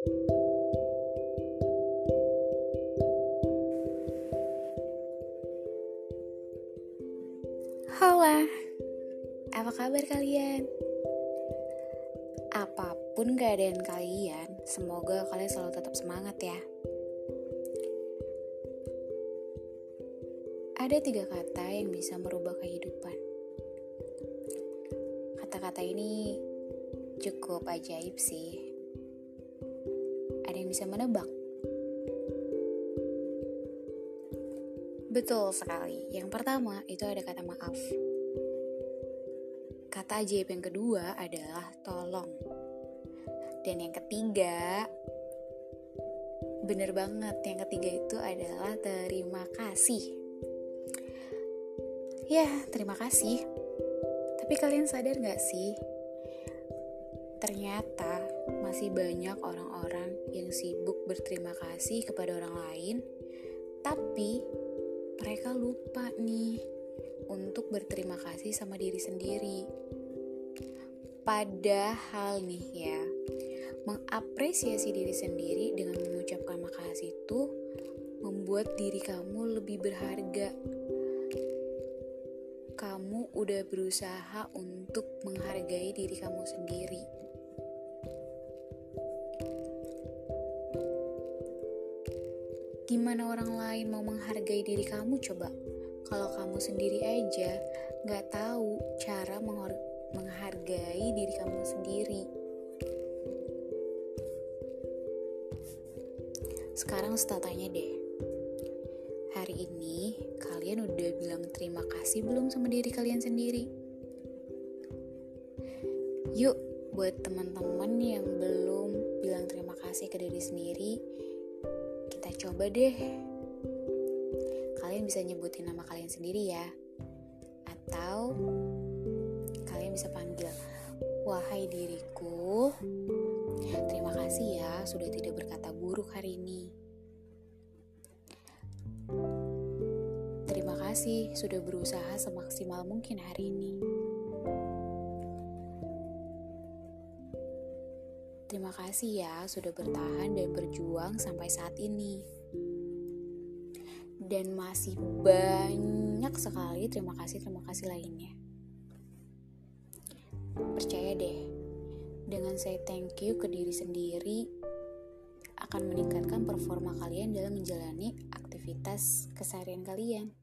Halo, apa kabar kalian? Apa pun keadaan kalian, semoga kalian selalu tetap semangat ya. Ada tiga kata yang bisa merubah kehidupan. Kata-kata ini cukup ajaib sih. Ada yang bisa menebak? Betul sekali. Yang pertama itu ada kata maaf. Kata ajaib yang kedua adalah tolong. Dan yang ketiga, bener banget, yang ketiga itu adalah terima kasih. Ya, terima kasih. Tapi kalian sadar gak sih? Ternyata masih banyak orang-orang yang sibuk berterima kasih kepada orang lain, tapi mereka lupa nih untuk berterima kasih sama diri sendiri. Padahal nih ya, mengapresiasi diri sendiri dengan mengucapkan makasih itu membuat diri kamu lebih berharga. Kamu udah berusaha untuk menghargai diri kamu sendiri. Gimana orang lain mau menghargai diri kamu coba? Kalau kamu sendiri aja nggak tahu cara menghargai diri kamu sendiri. Sekarang tanya deh. Hari ini kalian udah bilang terima kasih belum sama diri kalian sendiri? Yuk, buat teman-teman yang belum bilang terima kasih ke diri sendiri, kita coba deh. Kalian bisa nyebutin nama kalian sendiri ya. Atau kalian bisa panggil, "Wahai diriku, terima kasih ya sudah tidak berkata buruk hari ini." Terima kasih sudah berusaha semaksimal mungkin hari ini. Terima kasih ya sudah bertahan dan berjuang sampai saat ini. Dan masih banyak sekali terima kasih terima kasih lainnya. Percaya deh, dengan saya thank you ke diri sendiri akan meningkatkan performa kalian dalam menjalani aktivitas keseharian kalian.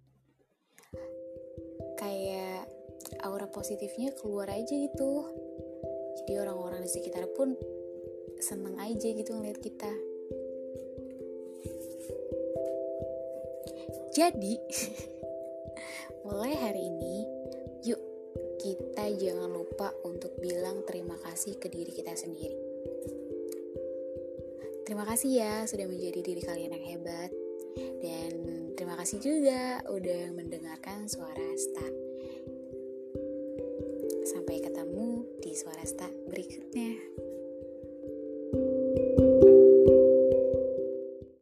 Kayak aura positifnya keluar aja gitu. Jadi orang-orang di sekitar pun seneng aja gitu ngeliat kita. Jadi mulai hari ini yuk kita jangan lupa untuk bilang terima kasih ke diri kita sendiri. Terima kasih ya sudah menjadi diri kalian yang hebat. Dan terima kasih juga udah mendengarkan suara Sta sampai ketemu di suara Sta